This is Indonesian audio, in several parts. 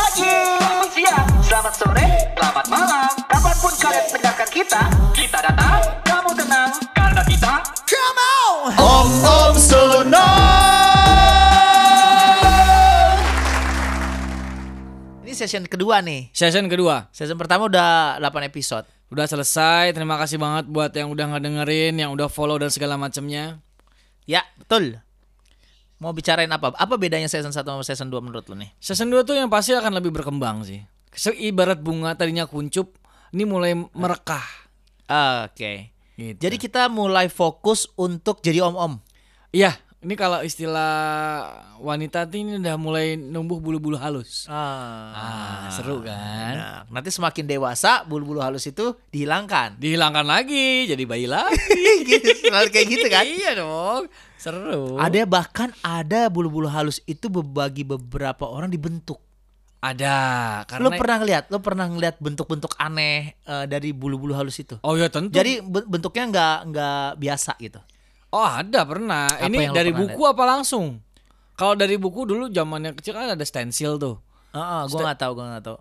pagi, selamat siang, selamat sore, selamat malam. Kapan pun kalian mendengarkan kita, kita datang, kamu tenang, karena kita Om Om Sono. Ini session kedua nih. Season kedua Season pertama udah 8 episode. udah selesai. Terima kasih banget buat yang udah ngedengerin, yang udah follow dan segala macamnya. Ya, betul. Mau bicarain apa? Apa bedanya season 1 sama season 2 menurut lu nih? Season 2 tuh yang pasti akan lebih berkembang sih. Ibarat bunga tadinya kuncup, ini mulai merekah. Oke. Gitu. Jadi kita mulai fokus untuk jadi om-om. Iya, ini kalau istilah wanita tuh ini udah mulai numbuh bulu-bulu halus. Ah, seru kan? Nah, nanti semakin dewasa bulu-bulu halus itu dihilangkan. Dihilangkan lagi, jadi bayi lagi. Gitu, Selalu kayak gitu kan? iya dong, seru. Ada bahkan ada bulu-bulu halus itu bagi beberapa orang dibentuk. Ada, karena Lu pernah ngeliat? Lu pernah ngeliat bentuk-bentuk aneh eh, dari bulu-bulu halus itu? Oh ya tentu. Jadi be- bentuknya nggak nggak biasa gitu. Oh ada pernah. Apa Ini yang lo dari pernah buku apa langsung? Kalau dari buku dulu zamannya kecil kan ada stensil tuh. Heeh, gua nggak tahu, gua nggak tahu.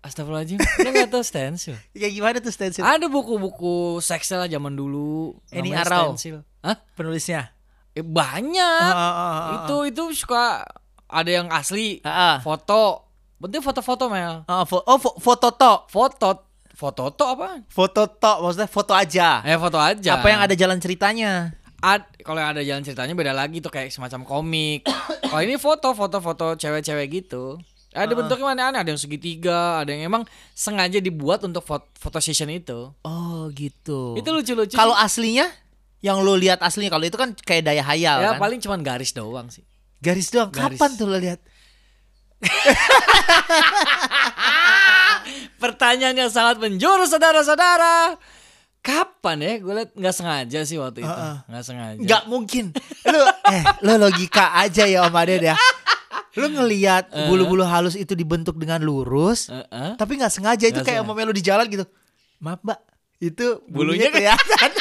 Astagfirullahaladzim, lo gak tau stensil? Ya gimana tuh stencil? Ada buku-buku seks lah zaman dulu. Ini Arau. Stensil. Hah? Penulisnya. Eh, banyak. Ah, ah, ah, ah. itu itu suka ada yang asli, foto. Penting foto-foto Mel. Oh, fo- oh, fo- foto to. Foto, foto to apa? Foto to, maksudnya foto aja. Eh foto aja. Apa yang ada jalan ceritanya? Ad, kalau yang ada jalan ceritanya beda lagi tuh kayak semacam komik. Kalau ini foto, foto-foto cewek-cewek gitu. Ada bentuknya mana aneh, ada yang segitiga, ada yang emang sengaja dibuat untuk foto, foto session itu. Oh, gitu. Itu lucu-lucu. Kalau aslinya yang lu lihat aslinya kalau itu kan kayak daya hayal ya kan. paling cuman garis doang sih. Garis doang. Garis. Kapan tuh lu lihat? Pertanyaan yang sangat menjurus saudara-saudara. Kapan ya? Gue liat nggak sengaja sih waktu itu. Nggak sengaja. Nggak mungkin. Lu eh lu logika aja ya Om Aden ya. Lu ngelihat bulu-bulu halus itu dibentuk dengan lurus, Heeh. tapi nggak sengaja itu Nggak kayak sengaja. Om lu di jalan gitu. Maaf, Mbak. Itu Bulunya bulunya kelihatan.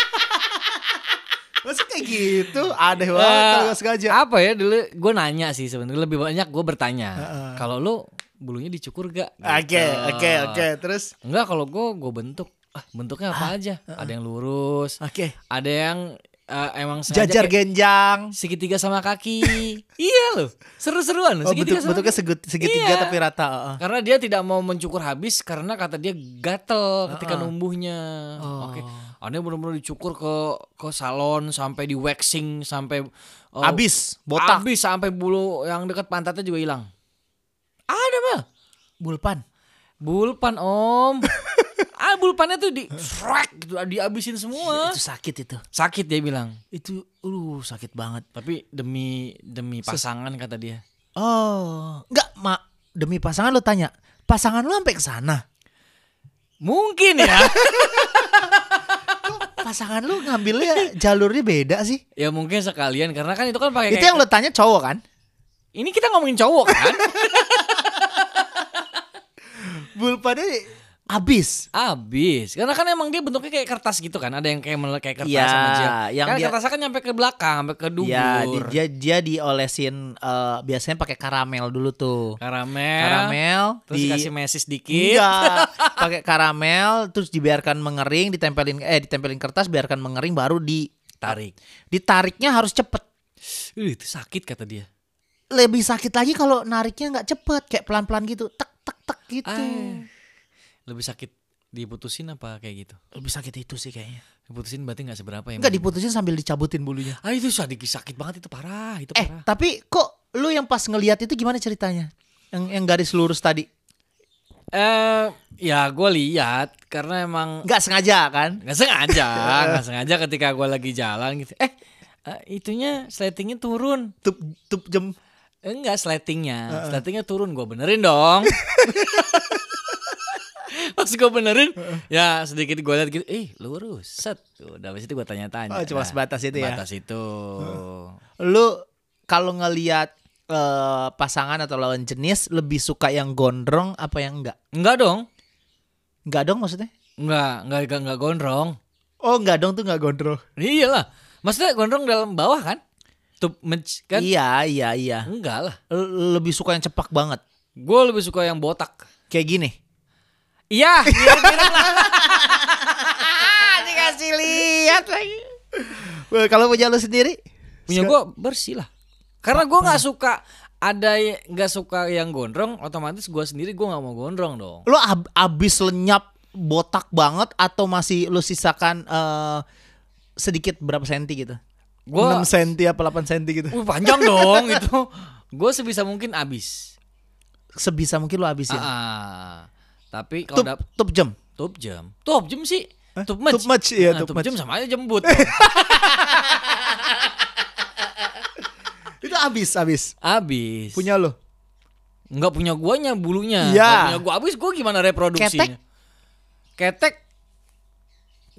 Masa kayak gitu? Aneh banget Eh, kalau sengaja. Apa ya dulu gue nanya sih sebenarnya lebih banyak gue bertanya. Kalau lu bulunya dicukur gak? Oke, Gitu. oke, oke. Terus Enggak kalau gue gue bentuk. Ah, bentuknya apa aja? Ada yang lurus, oke. ada yang eh, emang sengaja Jajar genjang. segitiga sama kaki. iya loh, seru-seruan loh Oh, bentuk, segitiga sama bentuknya segut- segitiga Iya. tapi rata. heeh. Karena dia tidak mau mencukur habis karena kata dia gatel ketika Heeh. numbuhnya. Oh. Oke. Ada yang benar-benar dicukur ke ke salon sampai di waxing sampai oh, Abis, botak. Habis sampai bulu yang dekat pantatnya juga hilang. Ada mah. Bulpan. Bulpan om. ah bulpannya tuh di shrek gitu dihabisin semua. Itu sakit itu. Sakit dia bilang. Itu uh sakit banget. Tapi demi demi pasangan kata dia. Oh, enggak, Mak. Demi pasangan lu tanya, pasangan lu sampai ke sana. Mungkin ya. Pasangan lu ngambilnya jalurnya beda sih. ya mungkin sekalian karena kan itu kan pakai Itu yang lu tanya cowok kan? Ini kita ngomongin cowok kan? Bulpannya habis. Abis. Karena kan emang dia bentuknya kayak kertas gitu kan. Ada yang kayak kayak kertas Iya, sama dia. yang kan dia- kertasnya kan nyampe ke belakang, sampai ke dubur. Ya, di- dia dia diolesin eh, biasanya pakai karamel dulu tuh. Karamel. Karamel Terus di dikasih mesis dikit. Enggak, pakai karamel terus dibiarkan mengering, ditempelin eh ditempelin kertas biarkan mengering baru di Tarik. ditariknya harus cepet. Uh, itu sakit kata dia. Lebih sakit lagi kalau nariknya nggak cepet, kayak pelan-pelan gitu, tek tek tek gitu. Ah. Lebih sakit diputusin apa kayak gitu? Lebih sakit itu sih kayaknya. Diputusin berarti nggak seberapa ya? Enggak diputusin sambil dicabutin bulunya. Ah itu sakit, sakit banget itu parah, itu Eh, parah. tapi kok lu yang pas ngelihat itu gimana ceritanya? Yang yang garis lurus tadi. Eh, ya gue lihat karena emang Nggak sengaja kan? nggak sengaja, nggak sengaja ketika gue lagi jalan gitu. Eh, eh, itunya sletingnya turun. Tup tup jem. Enggak sletingnya, sletingnya turun. Gue benerin dong. Pas gue benerin, ya sedikit gue lihat gitu, eh lurus, set. Udah habis itu gue tanya-tanya. Oh, cuma Nah, sebatas itu ya? Sebatas itu. Lu kalau ngelihat eh, pasangan atau lawan jenis lebih suka yang gondrong apa yang enggak? Enggak dong, Enggak dong maksudnya? enggak, enggak, enggak, enggak gondrong. Oh, enggak dong tuh enggak gondrong. Iyalah, maksudnya gondrong dalam bawah kan? Tuh, kan? Iya, iya, iya. Enggak lah. Lebih suka yang cepak banget. Gue lebih suka yang botak. Kayak gini. Iya, mirip-mirip lah. Dikasih lihat lagi. Kalau punya lu sendiri? Punya gue bersih lah. Karena gue nggak suka ada nggak suka yang gondrong, otomatis gue sendiri gue nggak mau gondrong dong. Lu ab- abis lenyap botak banget atau masih lu sisakan eh, sedikit berapa senti gitu? Gua- 6 senti apa 8 senti gitu? Wih, panjang dong itu. Gue sebisa mungkin abis. Sebisa mungkin lu habisin. Ah, ah. Tapi kalau Tup, dap tup jam. top jam, top jam sih. Hah? Top match. Top match, iya, Nah, top top match. jam sama aja jembut. Itu habis, habis. Abis. Punya lu. Nggak punya guanya bulunya. Iya. Punya gua abis gua gimana reproduksinya? Ketek? Ketek.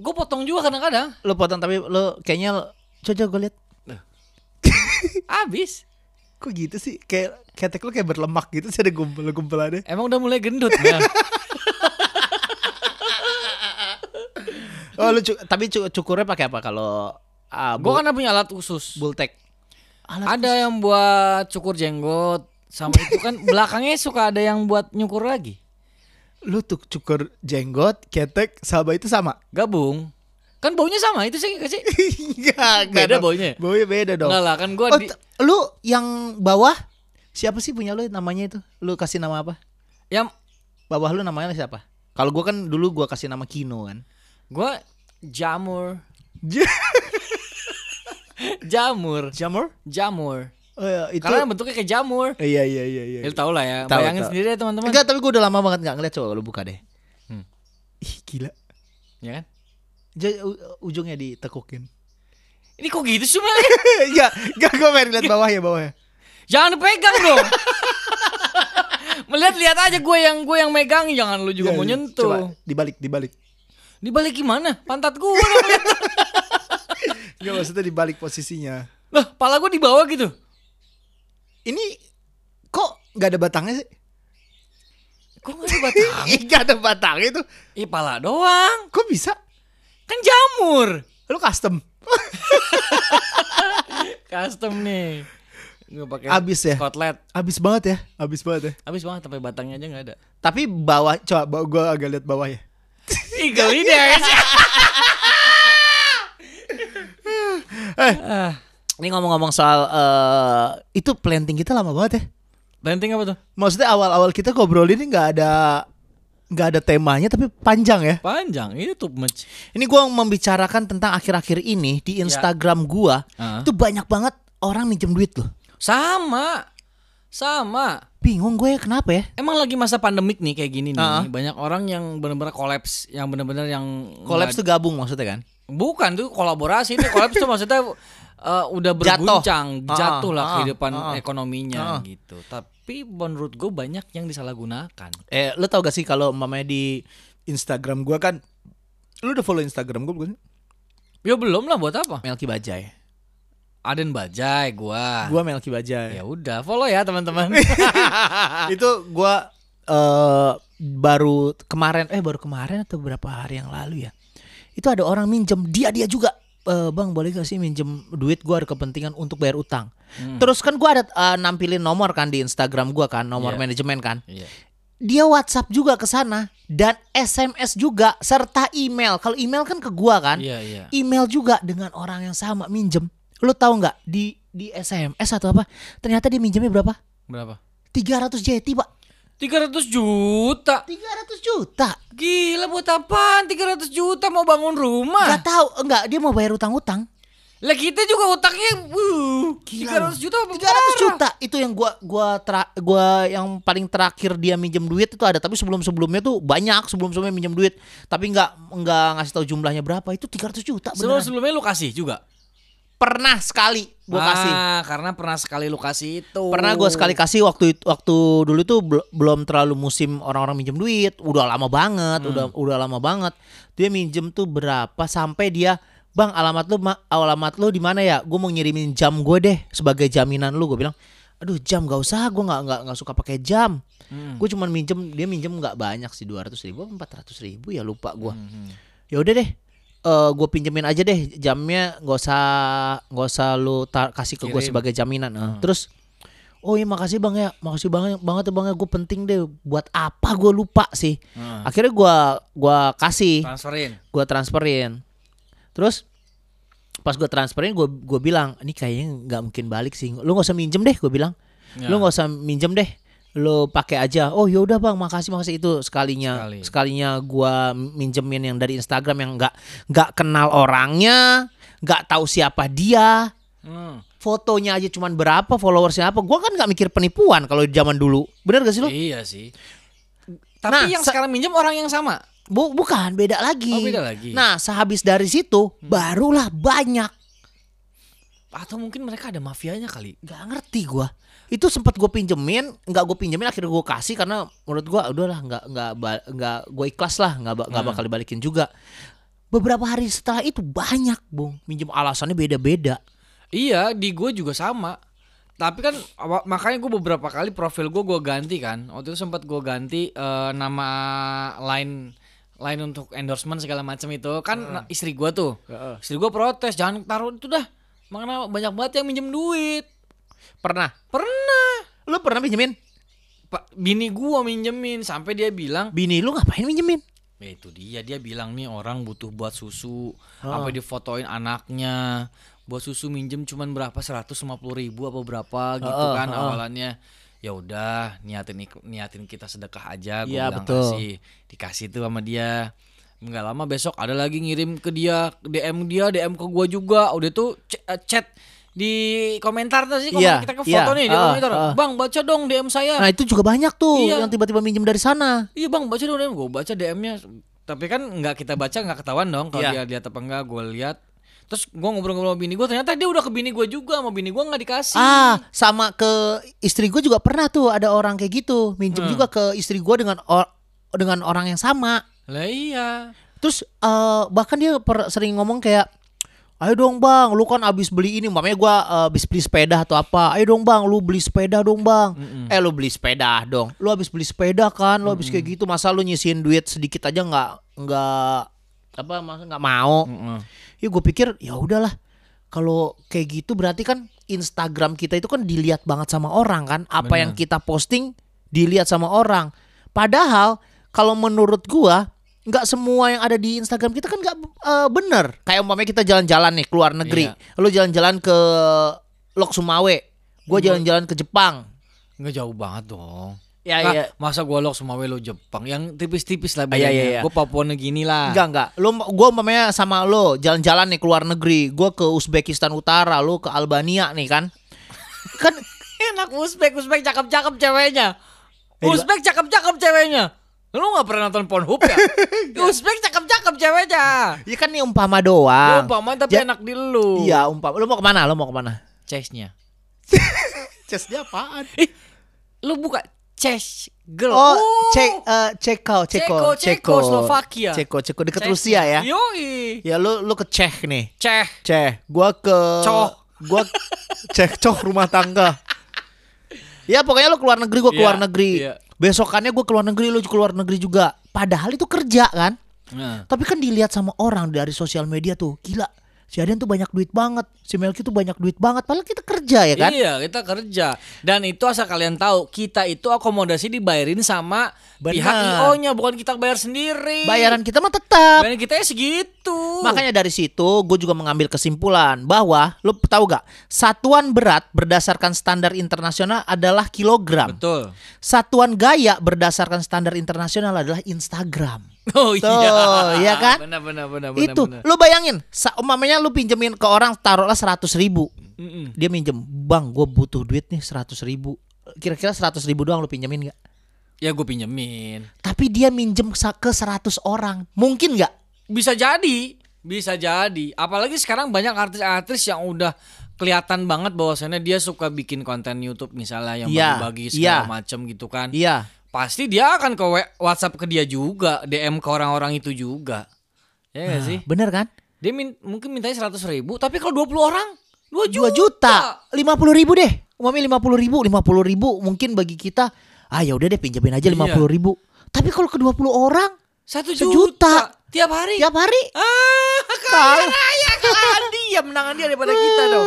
Gue potong juga kadang-kadang. Lu potong tapi lu kayaknya coba gue lihat. Abis. Kok gitu sih? Kayak ketek lu kayak berlemak gitu sih ada gumpal-gumpalannya. Emang udah mulai gendut. Nah. Oh lu tapi cu- cukurnya pakai apa kalau uh, gue kan punya alat khusus. bultek? Alat Ada yang buat cukur jenggot. Sama itu kan belakangnya suka ada yang buat nyukur lagi. lu tuh cukur jenggot, ketek, sama itu sama? Gabung. Kan baunya sama itu sih gak sih? Enggak, Beda baunya ya? Baunya beda dong. Enggak lah kan gue Oh, di, lu yang bawah siapa sih punya lu namanya itu? Lu kasih nama apa? yang Bawah lu namanya siapa? Kalau gua kan dulu gua kasih nama Kino kan. gue jamur. Jamur. Jamur? Jamur. Oh, iya, itu Karena bentuknya kayak jamur. Iya iya iya iya. Ya, lu tau lah ya. Tahu, Bayangin tahu. sendiri ya teman-teman. Enggak, tapi gua udah lama banget nggak ngeliat coba lu buka deh. Hmm. Ih, gila. Ya kan? Ujungnya ditekukin. Ini kok gitu sih Mel? Enggak, enggak gua pengen lihat bawah ya bawahnya. Jangan dipegang dong. Melihat lihat aja gue yang gue yang megang jangan lu juga Iya, mau nyentuh. Coba dibalik, dibalik. Dibalik gimana? Pantat gue. Enggak maksudnya dibalik posisinya. Lah, pala gue di bawah gitu. Ini kok nggak ada batangnya sih? Kok gak ada batang? Enggak ada batangnya itu. Ih, pala doang. Kok bisa? Kan jamur. Lu custom. Custom nih. Gue pakai Abis ya? Kotlet. Abis banget ya, abis banget ya. Abis banget sampai batangnya aja nggak ada. Tapi bawah, coba gua agak lihat bawah ya. Ih, geli deh sih. Ah, Ini ngomong-ngomong soal eh itu planting kita lama banget ya. Planting apa tuh? Maksudnya awal-awal kita ngobrol ini nggak ada nggak ada temanya tapi panjang ya. Panjang, ini tuh. Ini gua membicarakan tentang akhir-akhir ini di Instagram gua Ah. itu banyak banget orang minjem duit loh. Sama. Sama. Bingung gue kenapa ya? Emang lagi masa pandemik nih kayak gini nih, Ah. banyak orang yang benar-benar kolaps, yang benar-benar yang Kolaps tuh gabung maksudnya kan? bukan tuh kolaborasi itu kolaps tuh maksudnya uh, udah Jatuh. berguncang, Ah, jatuh lah ah, kehidupan ah, ekonominya gitu. Tapi menurut gue banyak yang disalahgunakan. Eh, lu tau gak sih kalau mamanya di Instagram gua kan lu udah follow Instagram gua bukan? Ya belum lah buat apa? Melki Bajai. Aden Bajai gua. Gua Melki Bajai. Ya udah, follow ya teman-teman. itu gua eh baru kemarin eh baru kemarin atau berapa hari yang lalu ya itu ada orang minjem dia dia juga "Eh, bang boleh gak sih minjem duit gua ada kepentingan untuk bayar utang? Terus kan gua ada eh, nampilin nomor kan di Instagram gua kan nomor Iya. manajemen kan. Iya. dia WhatsApp juga ke sana dan SMS juga serta email. Kalau email kan ke gua kan. Iya, iya. email juga dengan orang yang sama minjem. Lu tahu nggak di di SMS atau apa? Ternyata dia minjemnya berapa? Berapa? 300 JT pak 300 juta. 300 juta. Gila buat apaan 300 juta mau bangun rumah? Gak tahu, enggak dia mau bayar utang-utang. Lah kita juga utangnya uh, Gila 300 juta apa 300 parah? juta itu yang gua gua tera, gua yang paling terakhir dia minjem duit itu ada tapi sebelum-sebelumnya tuh banyak sebelum-sebelumnya minjem duit tapi enggak enggak ngasih tahu jumlahnya berapa itu 300 juta Sebelum beneran. sebelumnya lu kasih juga. Pernah sekali kasih. Ah, karena pernah sekali lu kasih itu. Pernah gua sekali kasih waktu itu- waktu dulu tuh bel- belum terlalu musim orang-orang minjem duit, udah lama banget, Hmm. udah udah lama banget. Dia minjem tuh berapa sampai dia, "Bang, alamat lu ma- alamat lu di mana ya? Gue mau ngirimin jam gue deh sebagai jaminan lu." Gue bilang, "Aduh, jam gak usah, gue nggak nggak nggak suka pakai jam. Hmm. Gue cuman minjem, dia minjem nggak banyak sih 200 ribu, 400 ribu ya lupa gue. Hmm. Ya udah deh, eh gue pinjemin aja deh jamnya, nggak usah nggak usah lu tar- kasih ke gue sebagai jaminan. Eh, Terus Oh iya makasih bang ya, makasih banget banget ya bang ya, gue penting deh. Buat apa gue lupa sih. Hmm. Akhirnya gue gua kasih, Transferin. gue transferin. Terus pas gue transferin gue gue bilang ini kayaknya nggak mungkin balik sih. Lu nggak usah minjem deh, gue bilang. Ya. Lu nggak usah minjem deh. Lu pakai aja. Oh yaudah bang, makasih makasih itu sekalinya Sekali. sekalinya gue minjemin yang dari Instagram yang nggak nggak kenal orangnya, nggak tahu siapa dia Hmm. fotonya aja cuman berapa followersnya apa gue kan nggak mikir penipuan kalau di zaman dulu bener gak sih lo Iya sih. Tapi Nah, yang se- sekarang minjem orang yang sama. Bu- bukan beda lagi Oh, beda lagi. nah sehabis dari situ barulah banyak Atau mungkin mereka ada mafianya kali. nggak ngerti gue itu sempat gue pinjemin nggak gue pinjemin akhirnya gue kasih karena menurut gue udahlah nggak nggak nggak gue ikhlas lah nggak nggak bakal dibalikin juga beberapa hari setelah itu banyak bung minjem alasannya beda-beda Iya, di gue juga sama. Tapi kan makanya gue beberapa kali profil gue gue ganti kan. Waktu itu sempat gue ganti eh, nama line line untuk endorsement segala macam itu kan na- istri gue tuh. Istri gue protes jangan taruh itu dah. Makanya banyak banget yang minjem duit. Pernah? Pernah. lu pernah pinjemin? Pak bini gua minjemin sampai dia bilang bini lu ngapain minjemin? Ya itu dia dia bilang nih orang butuh buat susu. Oh. apa difotoin anaknya. Buat susu minjem cuman berapa? 150 ribu apa berapa? Gitu Oh, kan oh. awalannya. Ya udah niatin niatin kita sedekah aja gue Iya, bilang betul. kasih. Dikasih tuh sama dia. Nggak lama besok ada lagi ngirim ke dia DM dia DM ke gua juga. Udah tuh eh, chat di komentar tuh sih Iya, komentar kita ke iya, foto nih di ah, komentar ah. bang baca dong DM saya Nah itu juga banyak tuh Iya. yang tiba-tiba minjem dari sana. Iya bang baca dong DM gue baca DM-nya tapi kan nggak kita baca nggak ketahuan dong kalau Iya. dia lihat apa enggak gue lihat terus gue ngobrol-ngobrol sama bini gue ternyata dia udah ke bini gue juga sama bini gue nggak dikasih Ah sama ke istri gue juga pernah tuh ada orang kayak gitu minjem Hmm. juga ke istri gue dengan or- dengan orang yang sama. lah iya Terus eh, bahkan dia per- sering ngomong kayak Ayo dong bang, lu kan abis beli ini, mamanya gue abis beli sepeda atau apa. Ayo dong bang, lu beli sepeda dong bang. Eh lu beli sepeda dong. Lu abis beli sepeda kan, lu abis kayak gitu, masa lu nyisihin duit sedikit aja nggak nggak apa masa nggak mau. Mm-mm. ya gue pikir ya udahlah kalau kayak gitu berarti kan Instagram kita itu kan dilihat banget sama orang kan apa Bener. yang kita posting dilihat sama orang padahal kalau menurut gua nggak semua yang ada di Instagram kita kan nggak eh, bener kayak umpamanya kita jalan-jalan nih keluar negeri. Iya. lu jalan-jalan ke Lok Sumawe. Gua jalan-jalan ke Jepang. Nggak jauh banget dong. Ya Ah, ya. masa gue lok semua lo Jepang? Yang tipis-tipis lah Ah, iya, bedanya. iya, iya. gue Papua Nugini lah. Enggak enggak. Lu gua umpamanya sama lo jalan-jalan nih keluar negeri. Gua ke Uzbekistan Utara, lu ke Albania nih kan. Kan enak Uzbek. Uzbek cakep-cakep ceweknya. Eh, Uzbek cakep-cakep ceweknya lu nggak pernah nonton Pornhub ya Uzbek cakep-cakep ceweknya Ya kan ini umpama doang. Ya, umpama tapi Ja- enak di lu Iya umpama. Lu mau ke mana? Lu mau ke mana? chase-nya Chestnya apaan? lu buka chase girl Oh, cek eh Ceko, Ceko, Ceko, Ceko, Slovakia. Ceko, Ceko dekat Chase-nya. Rusia ya. yoi Ya lu lu ke Cech nih. ceh Ceh, gua ke Coh. Gua cek coh rumah tangga. Ya pokoknya lu keluar negeri, gua keluar Iya, negeri. iya. Besokannya gua keluar negeri, lu keluar negeri juga. Padahal itu kerja kan. nah. Tapi kan dilihat sama orang dari sosial media tuh, gila. Si Adian tuh banyak duit banget, si Melki tuh banyak duit banget. Padahal kita kerja ya kan? Iya kita kerja Dan itu asal kalian tahu Kita itu akomodasi dibayarin sama Benar. Pihak IO nya Bukan kita bayar sendiri Bayaran kita mah tetap. Bayaran kita ya segitu Makanya dari situ gue juga mengambil kesimpulan bahwa lo tahu gak satuan berat berdasarkan standar internasional adalah kilogram. Betul Satuan gaya berdasarkan standar internasional adalah Instagram. Oh Tuh, iya iya kan? Benar benar benar Itu benar. lo bayangin, umpamanya lu pinjemin ke orang taruhlah seratus ribu, Mm-mm. dia minjem, bang gue butuh duit nih seratus ribu. Kira-kira seratus ribu doang lu pinjemin nggak? Ya gue pinjemin Tapi dia minjem ke 100 orang, mungkin nggak? Bisa jadi Bisa jadi Apalagi sekarang banyak artis-artis yang udah kelihatan banget bahwasannya dia suka bikin konten YouTube misalnya yang Iya, bagi-bagi iya. segala macem gitu kan. Iya. Pasti dia akan ke WhatsApp ke dia juga, DM ke orang-orang itu juga. Ya gak sih? Bener kan? Dia min- mungkin mintanya 100 ribu, tapi kalau 20 orang 2 2 juta. juta, lima puluh ribu deh, umami lima puluh ribu, lima puluh ribu mungkin bagi kita, ah ya udah deh pinjemin aja Iya. lima puluh ribu. Tapi kalau ke 20 orang Satu Sejuta. juta. Tiap hari. tiap hari, Ah, kaya raya kalian dia menangan dia daripada kita dong.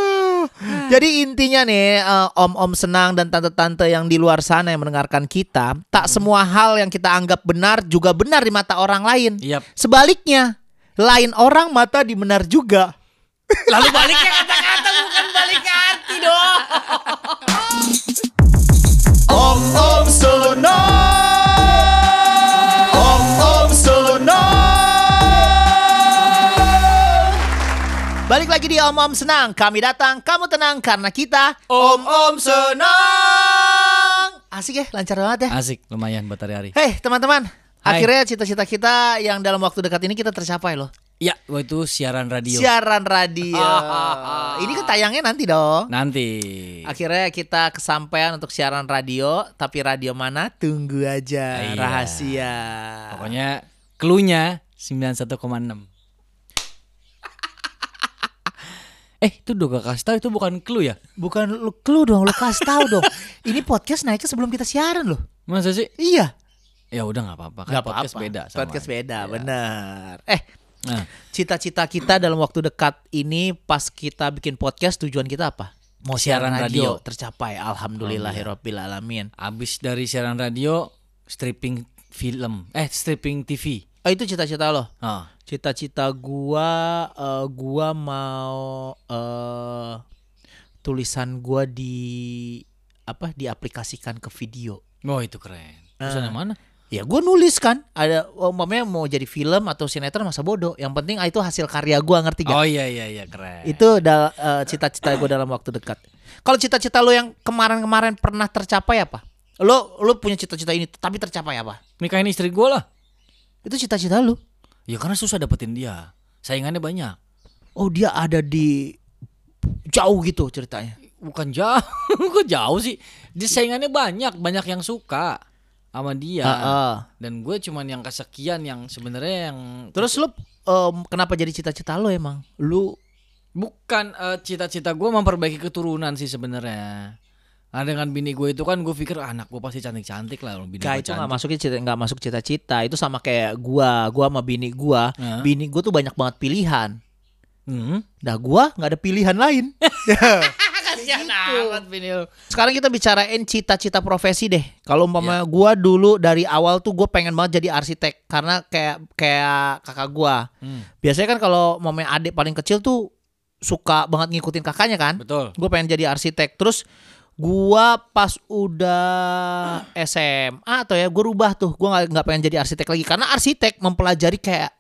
Jadi intinya nih eh, om-om senang dan tante-tante yang di luar sana yang mendengarkan kita, tak semua hal yang kita anggap benar juga benar di mata orang lain. Yap. Sebaliknya, lain orang mata dibenar juga. Lalu baliknya kata-kata bukan balik arti dong. Om Om lagi di om-om senang. Kami datang, kamu tenang karena kita Om Om senang asik ya, lancar banget ya. Asik, lumayan buat hari-hari. Hei teman-teman, Hai. akhirnya cita-cita kita yang dalam waktu dekat ini kita tercapai loh. Ya, waktu itu siaran radio. Siaran radio. ini kan tayangnya nanti dong. Nanti. Akhirnya kita kesampaian untuk siaran radio, tapi radio mana? Tunggu aja, Iya. rahasia. Pokoknya clue-nya 91,6. Eh, itu udah gak kasih tahu itu bukan clue ya? Bukan lu clue dong, lu kasih tahu dong. Ini podcast naiknya sebelum kita siaran loh. Masa sih? Iya. Ya udah nggak apa-apa. Kan Nggak podcast apa-apa. beda sama. Podcast beda, Iya. benar. Eh, Nah, cita-cita kita dalam waktu dekat ini pas kita bikin podcast tujuan kita apa? Mau siaran, Siaran radio. radio. tercapai. Alhamdulillahirabbil alamin. abis dari siaran radio, stripping film. Eh, stripping TV. Oh, itu cita-cita lo. Ah, Cita-cita gua eh, gua mau eh tulisan gua di apa diaplikasikan ke video. oh itu keren. Terus Ah. yang mana? Ya gua nulis kan, ada umpamanya mau jadi film atau sinetron masa bodoh. Yang penting ah, itu hasil karya gua ngerti gak? Oh iya iya iya keren. Itu da- eh, cita-cita gue dalam waktu dekat. Kalau cita-cita lo yang kemarin-kemarin pernah tercapai apa? Lo lo punya cita-cita ini tapi tercapai apa? nikahin istri gue lah. Itu cita-cita lo. Ya karena susah dapetin dia. Saingannya banyak. Oh dia ada di jauh gitu ceritanya. Bukan jauh, kok jauh sih? Dia saingannya banyak, banyak yang suka sama dia. Heeh. Dan gue cuman yang kesekian yang sebenarnya yang Terus lo em, kenapa jadi cita-cita lo emang? Lu bukan eh, cita-cita gue memperbaiki keturunan sih sebenarnya. Nah, dengan bini gue itu kan gue pikir "Ah, anak gue pasti cantik-cantik lah bini Gak gue itu cantik. masukin cita nggak masuk cita-cita itu sama kayak gua gua sama bini gua Hah? bini gua tuh banyak banget pilihan Hmm. nah gua nggak ada pilihan lain Kasihan amat bini lu. Sekarang kita bicarain cita-cita profesi deh. Kalau umpamanya gua dulu dari awal tuh gue pengen banget jadi arsitek karena kayak kayak kakak gua. Hmm. Biasanya kan kalau mamanya adik paling kecil tuh suka banget ngikutin kakaknya kan. Betul. Gue pengen jadi arsitek. Terus gua pas udah SMA atau ya gue rubah tuh. Gua nggak nggak pengen jadi arsitek lagi karena arsitek mempelajari kayak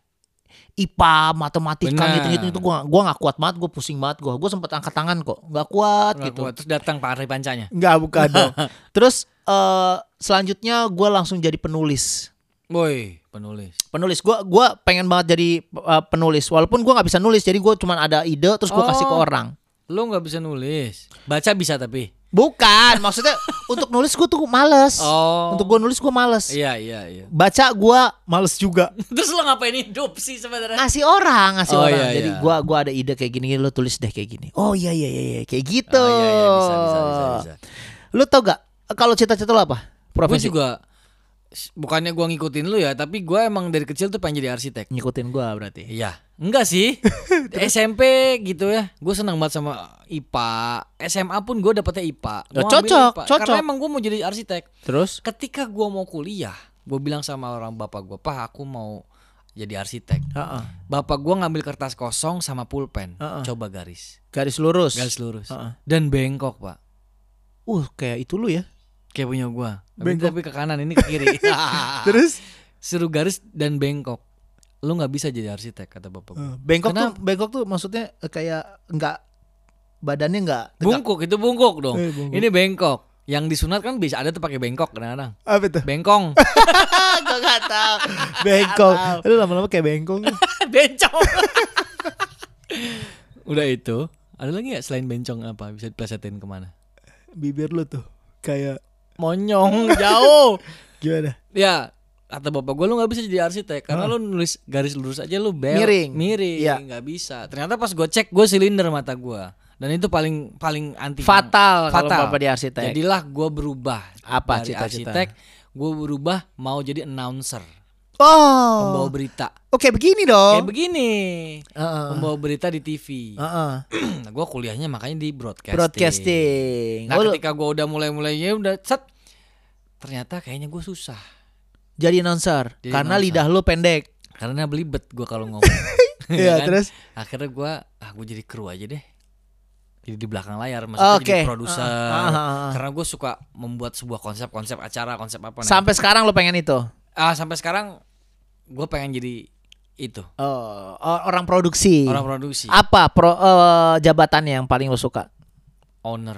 IPA, matematika Benar. gitu-gitu itu gua gua nggak kuat banget, gue pusing banget gua. Gue sempet angkat tangan kok, nggak kuat Nggak gitu. kuat. Terus datang Pak Ari Pancanya. Enggak, bukan dong. Terus eh selanjutnya gue langsung jadi penulis. Woi, penulis. Penulis, gua gua pengen banget jadi eh, penulis. Walaupun gua nggak bisa nulis, jadi gue cuman ada ide terus gue kasih ke Oh. orang. Lu nggak bisa nulis. Baca bisa tapi. Bukan, maksudnya untuk nulis gue tuh males. Oh. Untuk gue nulis gue males. Iya iya iya. Baca gua males juga. Terus lu ngapain hidup sih sebenarnya? Ngasih orang, ngasih Oh, orang. iya, Jadi iya. gua gua ada ide kayak gini, lo tulis deh kayak gini. Oh iya iya iya, iya. kayak gitu. Oh iya iya bisa bisa bisa bisa. Lu tau gak kalau cita-cita lo apa? Gue Profesi. juga bukannya gua ngikutin lu ya, tapi gua emang dari kecil tuh pengen jadi arsitek. ngikutin gua berarti. Iya, enggak sih. SMP gitu ya. Gue senang banget sama IPA. SMA pun gue dapetnya IPA. Gua Ya, cocok, IPA. cocok. Karena emang gue mau jadi arsitek. Terus Ketika gue mau kuliah, gue bilang sama orang bapak gue, Pak aku mau jadi arsitek. Heeh. Bapak gue ngambil kertas kosong sama pulpen, Heeh. coba garis, garis lurus. garis lurus, Heeh. dan bengkok pak. Uh, kayak itu lu ya. Kayak punya gue. Tapi, Bengkok. tapi ke kanan ini ke kiri. Terus Suruh garis dan bengkok. Lu nggak bisa jadi arsitek kata bapak gue. bengkok Kenapa? tuh bengkok tuh maksudnya eh, kayak enggak badannya tegak. Bungkuk itu bungkuk dong. Eh, bungkuk. Ini bengkok. Yang disunat kan bisa ada tuh pakai bengkok kadang-kadang. Apa tuh? Bengkong. Gua enggak tahu. Bengkok. Lu lama-lama kayak bengkong. bencong. Udah itu. Ada lagi nggak selain bencong apa bisa diplesetin ke mana? Bibir lu tuh kayak Monyong jauh. gimana? ya kata bapak gue lu nggak bisa jadi arsitek karena lu nulis garis lurus aja lu bel Miring. miring Iya. nggak bisa ternyata pas gue cek gue silinder mata gue dan itu paling paling anti Fatal kalau fatal Bapak di arsitek. jadilah gue berubah Apa dari cita-cita? arsitek gue berubah mau jadi announcer Pembawa Oh. berita. Oke, begini dong. Kayak begini. Heeh. Pembawa berita di TV. Heeh. nah, gue kuliahnya makanya di broadcasting. Broadcasting. Nah, Oh, ketika gue udah mulai-mulainya udah set. Ternyata kayaknya gue susah. jadi announcer Jadi karena announcer. lidah lu pendek. Karena belibet gue kalau ngomong. Iya, Ya kan? terus? Akhirnya gue, ah gue jadi kru aja deh. Jadi di belakang layar, maksudnya Oke. jadi produser. Ah, ah, ah, ah. Karena gue suka membuat sebuah konsep-konsep acara, konsep apa. Nah, Sampai sekarang lu pengen itu. Ah, sampai sekarang gue pengen jadi itu Oh, orang produksi. orang produksi, Apa pro eh, jabatannya yang paling lu suka? owner.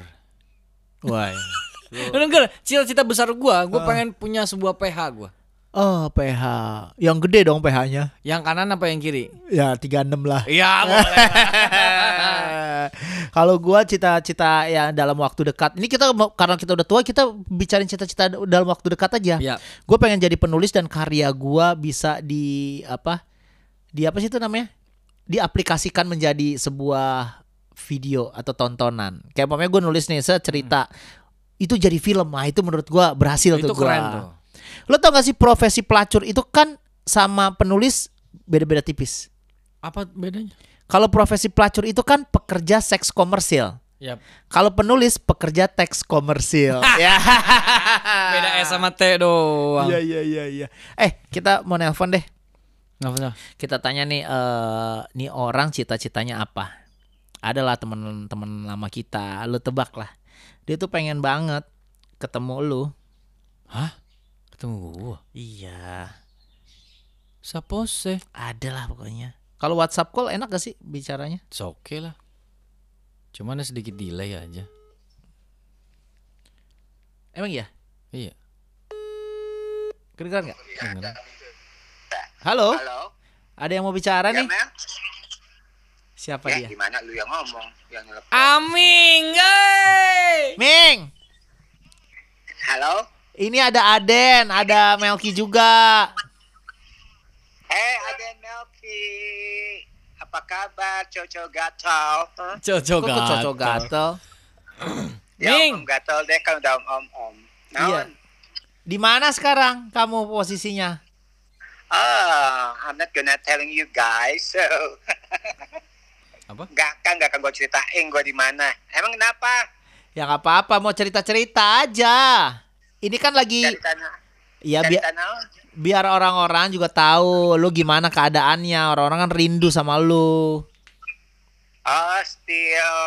Bener enggak? Cita-cita besar gue, gue Ah. pengen punya sebuah PH gue. Oh, PH. Yang gede dong PH-nya. Yang kanan apa yang kiri? Ya, 36 lah. Iya boleh. Kalau gua cita-cita ya dalam waktu dekat. Ini kita karena kita udah tua, kita bicarain cita-cita dalam waktu dekat aja. Ya. Gue pengen jadi penulis dan karya gua bisa di apa? Di apa sih itu namanya? Diaplikasikan menjadi sebuah video atau tontonan. Kayak umpamanya gue nulis nih cerita itu jadi film. Nah, itu menurut gua berhasil Itu tuh gua. keren tuh. Lo tau gak sih profesi pelacur itu kan sama penulis beda-beda tipis. Apa bedanya? Kalau profesi pelacur itu kan pekerja seks komersil. Yap. Kalau penulis pekerja teks komersil. ya. Beda S sama T doang. Iya iya iya iya. Eh, kita mau nelpon deh. Usah. Kita tanya nih eh nih orang cita-citanya apa? Adalah temen-temen lama kita, lu tebak lah. Dia tuh pengen banget ketemu lu. Hah? Ketemu gua. Iya, Sapose. ada lah pokoknya. Kalau WhatsApp call enak gak sih bicaranya? It's okay lah. Cuman ada sedikit delay aja. Emang iya? Iya. Kedengeran nggak? Beneran. Halo, Halo, ada yang mau bicara ya nih? Mel? Siapa Ya dia? gimana lu yang ngomong, yang nelfon. Aming, guys. Ming, Halo, ini ada Aden, ada Melki juga. eh ada Melki, apa kabar Coco Gatal? Hah? Cocok Kok kok cocok gatel? Ya Ming. om gatal deh kan udah om om om. Iya. Di mana sekarang kamu posisinya? Ah, I'm not gonna telling you guys. So, Apa? Gak kan gak akan gue ceritain gue di mana. Emang kenapa? Ya nggak apa-apa, mau cerita-cerita aja. Ini kan lagi, Dari tanah. ya Dari biar orang-orang juga tahu lu gimana keadaannya. Orang-orang kan rindu sama lu. Oh, still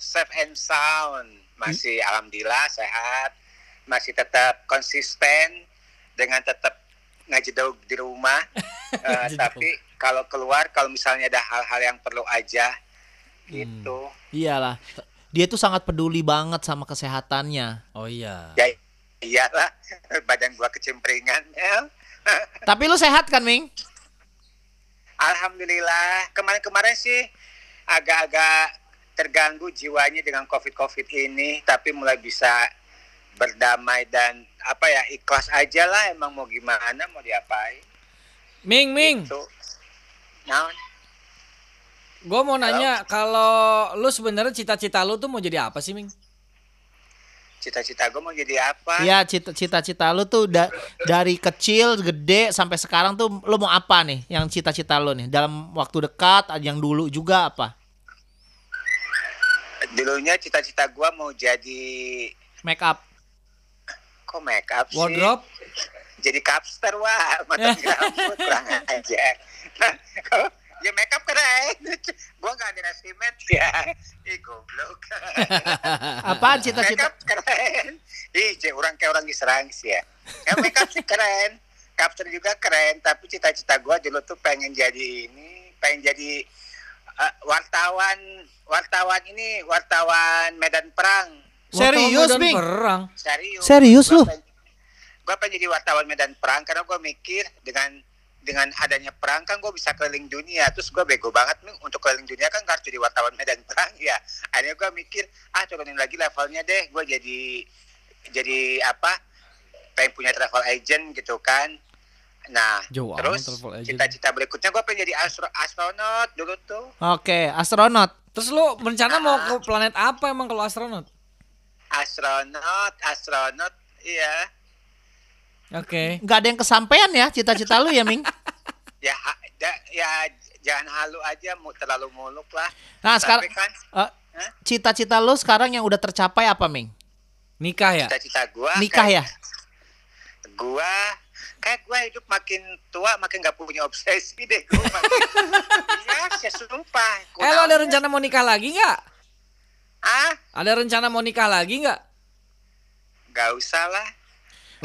safe and sound. Masih alhamdulillah sehat. Masih tetap konsisten dengan tetap ngajedog di rumah. Ngajedog. tapi kalau keluar kalau misalnya ada hal-hal yang perlu aja gitu. Iyalah, dia tuh sangat peduli banget sama kesehatannya. Oh iya. Ya iyalah badan gua kecimpringan. Mel. Tapi lu sehat kan, Ming? Alhamdulillah kemarin-kemarin sih agak-agak terganggu jiwanya dengan covid-covid ini, tapi mulai bisa berdamai dan apa ya ikhlas aja lah. Emang mau gimana, mau diapain? Ming, Ming. Tuh. Naon? Gue mau nanya kalau lu sebenarnya cita-cita lu tuh mau jadi apa sih, Ming? Cita-cita gue mau jadi apa? Iya, cita- cita-cita lu tuh da- dari kecil, gede sampai sekarang tuh lu mau apa nih? Yang cita-cita lu nih dalam waktu dekat, yang dulu juga apa? Dulunya cita-cita gue mau jadi Make up. kok make up sih? Wardrobe? Jadi capster wah, mata rambut kurang aja. Ya make up keren. Gua nggak underestimate ya. Ih goblok. Apaan make cita-cita? up keren. Ih, je, orang kayak orang diserang sih ya. Ya make up sih keren. Capster juga keren, tapi cita-cita gua dulu tuh pengen jadi ini, pengen jadi eh, wartawan, wartawan ini, wartawan medan perang. Serius, Wartawan Perang. Serius. Serius Gua lu? pengen- Gua pengen jadi wartawan medan perang karena gua mikir dengan dengan adanya perang kan gue bisa keliling dunia. Terus gue bego banget nih untuk keliling dunia kan harus jadi wartawan medan perang ya. Akhirnya gue mikir ah turunin lagi levelnya deh. Gue jadi jadi apa pengen punya travel agent gitu kan. Nah Jauh terus cita-cita berikutnya gue pengen jadi astro astronot dulu tuh. Oke, astronot. Terus lu rencana mau ke planet apa emang kalau astronot? astronot astronot iya Oke. nggak ada yang kesampaian ya cita-cita lu ya Ming Ya, da- ya jangan halu aja, terlalu muluk lah. nah Tapi sekarang kan eh, cita-cita lu sekarang yang udah tercapai apa Ming Nikah ya? cita-cita gua nikah ya kayak- Gua kayak gua hidup makin tua makin gak punya obsesi deh gua. makin- ya, saya sumpah. Eh lo ada rencana mau nikah lagi nggak? Ah, Ada rencana mau nikah lagi nggak? gak usah lah.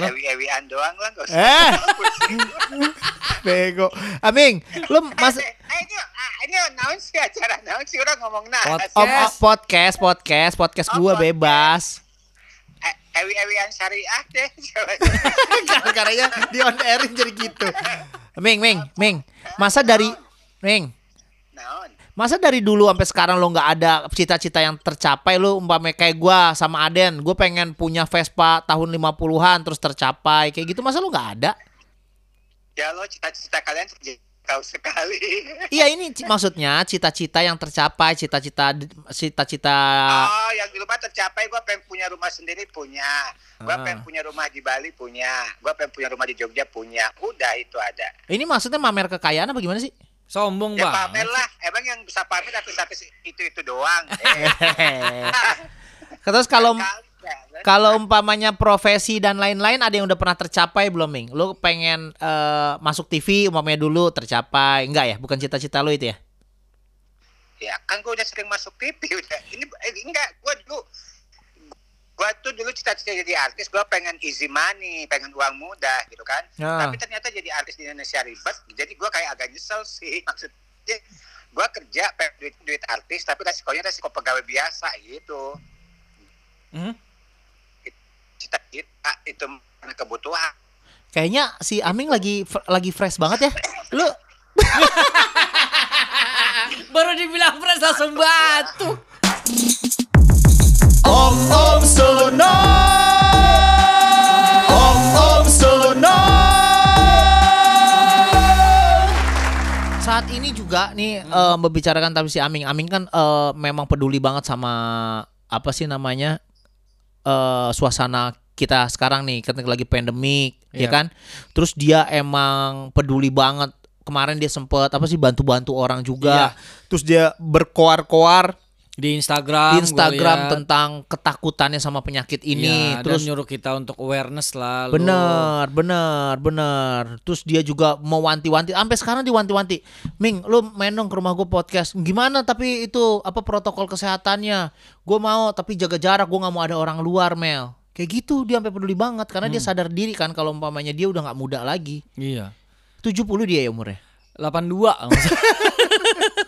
Ewi-ewian doang lah, gak usah. eh bego Aming lu mas Eh, eh, ini, ah, ini naon sih acara naon sih orang ngomong nah. Podcast. Om, om, podcast podcast podcast Oh, gua podcast. bebas Eh, Ewi-ewian syariah deh. Karena di on airin jadi gitu. Ming, Ming, Ming. Masa dari Ming, naon? Masa dari dulu sampai sekarang lo nggak ada cita-cita yang tercapai lo umpamanya kayak gua sama Aden, gue pengen punya Vespa tahun 50-an terus tercapai kayak gitu masa lo nggak ada? Ya lo cita-cita kalian tahu sekali. Iya ini maksudnya cita-cita yang tercapai, cita-cita cita-cita Oh, yang di rumah tercapai gua pengen punya rumah sendiri punya. Gua Ah. pengen punya rumah di Bali punya. Gua pengen punya rumah di Jogja punya. Udah itu ada. ini maksudnya mamer kekayaan apa gimana sih? Sombong Ya banget. pamer lah. Emang yang bisa pamer artis-artis itu-itu doang. Eh, Terus kalau ya, kan? Kalau umpamanya profesi dan lain-lain ada yang udah pernah tercapai belum, Ming? Lu pengen eh, masuk TV umpamanya dulu tercapai. Enggak ya? Bukan cita-cita lu itu ya? Ya kan gua udah sering masuk TV udah. Ini eh, enggak, gua dulu gua tuh dulu cita-cita jadi artis, gua pengen easy money, pengen uang mudah gitu kan. Ah. Tapi ternyata jadi artis di Indonesia ribet, jadi gua kayak agak nyesel sih maksudnya. Gua kerja pengen duit duit artis, tapi resikonya resiko pegawai biasa gitu. Hmm? Cita-cita itu karena kebutuhan. Kayaknya si Aming lagi lagi fresh banget ya. Lu Baru dibilang pres langsung batuk. Om Om Sono Om Om Sono saat ini juga nih eh, membicarakan tapi si Aming. Aming kan eh, memang peduli banget sama apa sih namanya eh suasana kita sekarang nih ketika lagi pandemik ya Iya. kan. Terus dia emang peduli banget. Kemarin dia sempet apa sih bantu-bantu orang juga. Terus dia berkoar-koar Di Instagram. di Instagram liat. tentang ketakutannya sama penyakit ini. Iya, Terus dan nyuruh kita untuk awareness lah. lu. Bener, bener, bener. Terus dia juga mau wanti-wanti. Sampai sekarang diwanti-wanti. Ming, lu main dong ke rumah gue podcast. Gimana tapi itu apa protokol kesehatannya? Gue mau tapi jaga jarak. Gue nggak mau ada orang luar, Mel. Kayak gitu dia sampai peduli banget karena dia sadar diri kan kalau umpamanya dia udah nggak muda lagi. Iya. 70 dia ya umurnya. 82 maksudnya.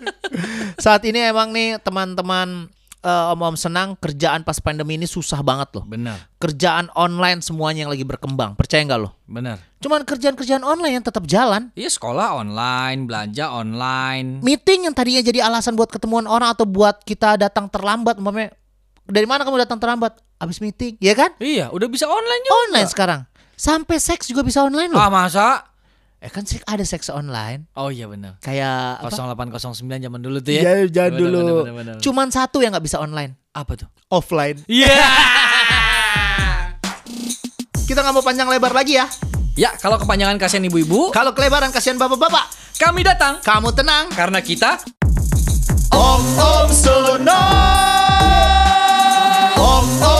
Saat ini emang nih teman-teman eh, om-om senang kerjaan pas pandemi ini susah banget loh. Benar. Kerjaan online semuanya yang lagi berkembang. Percaya nggak lo? Benar. Cuman kerjaan-kerjaan online yang tetap jalan. Iya sekolah online, belanja online. meeting yang tadinya jadi alasan buat ketemuan orang atau buat kita datang terlambat umpamanya dari mana kamu datang terlambat habis meeting ya kan Iya, udah bisa online juga. online sekarang sampai seks juga bisa online loh Ah, masa? Eh kan sih ada seks online. Oh iya benar. Kayak 0809 zaman dulu tuh ya. Iya, zaman dulu. Bener, bener, bener, Cuman satu yang nggak bisa online. Apa tuh? Offline. Iya. Yeah! Kita nggak mau panjang lebar lagi ya. Ya, kalau kepanjangan kasihan ibu-ibu, kalau kelebaran kasihan bapak-bapak. Kami datang. Kamu tenang karena kita Om Om Sono. Om Om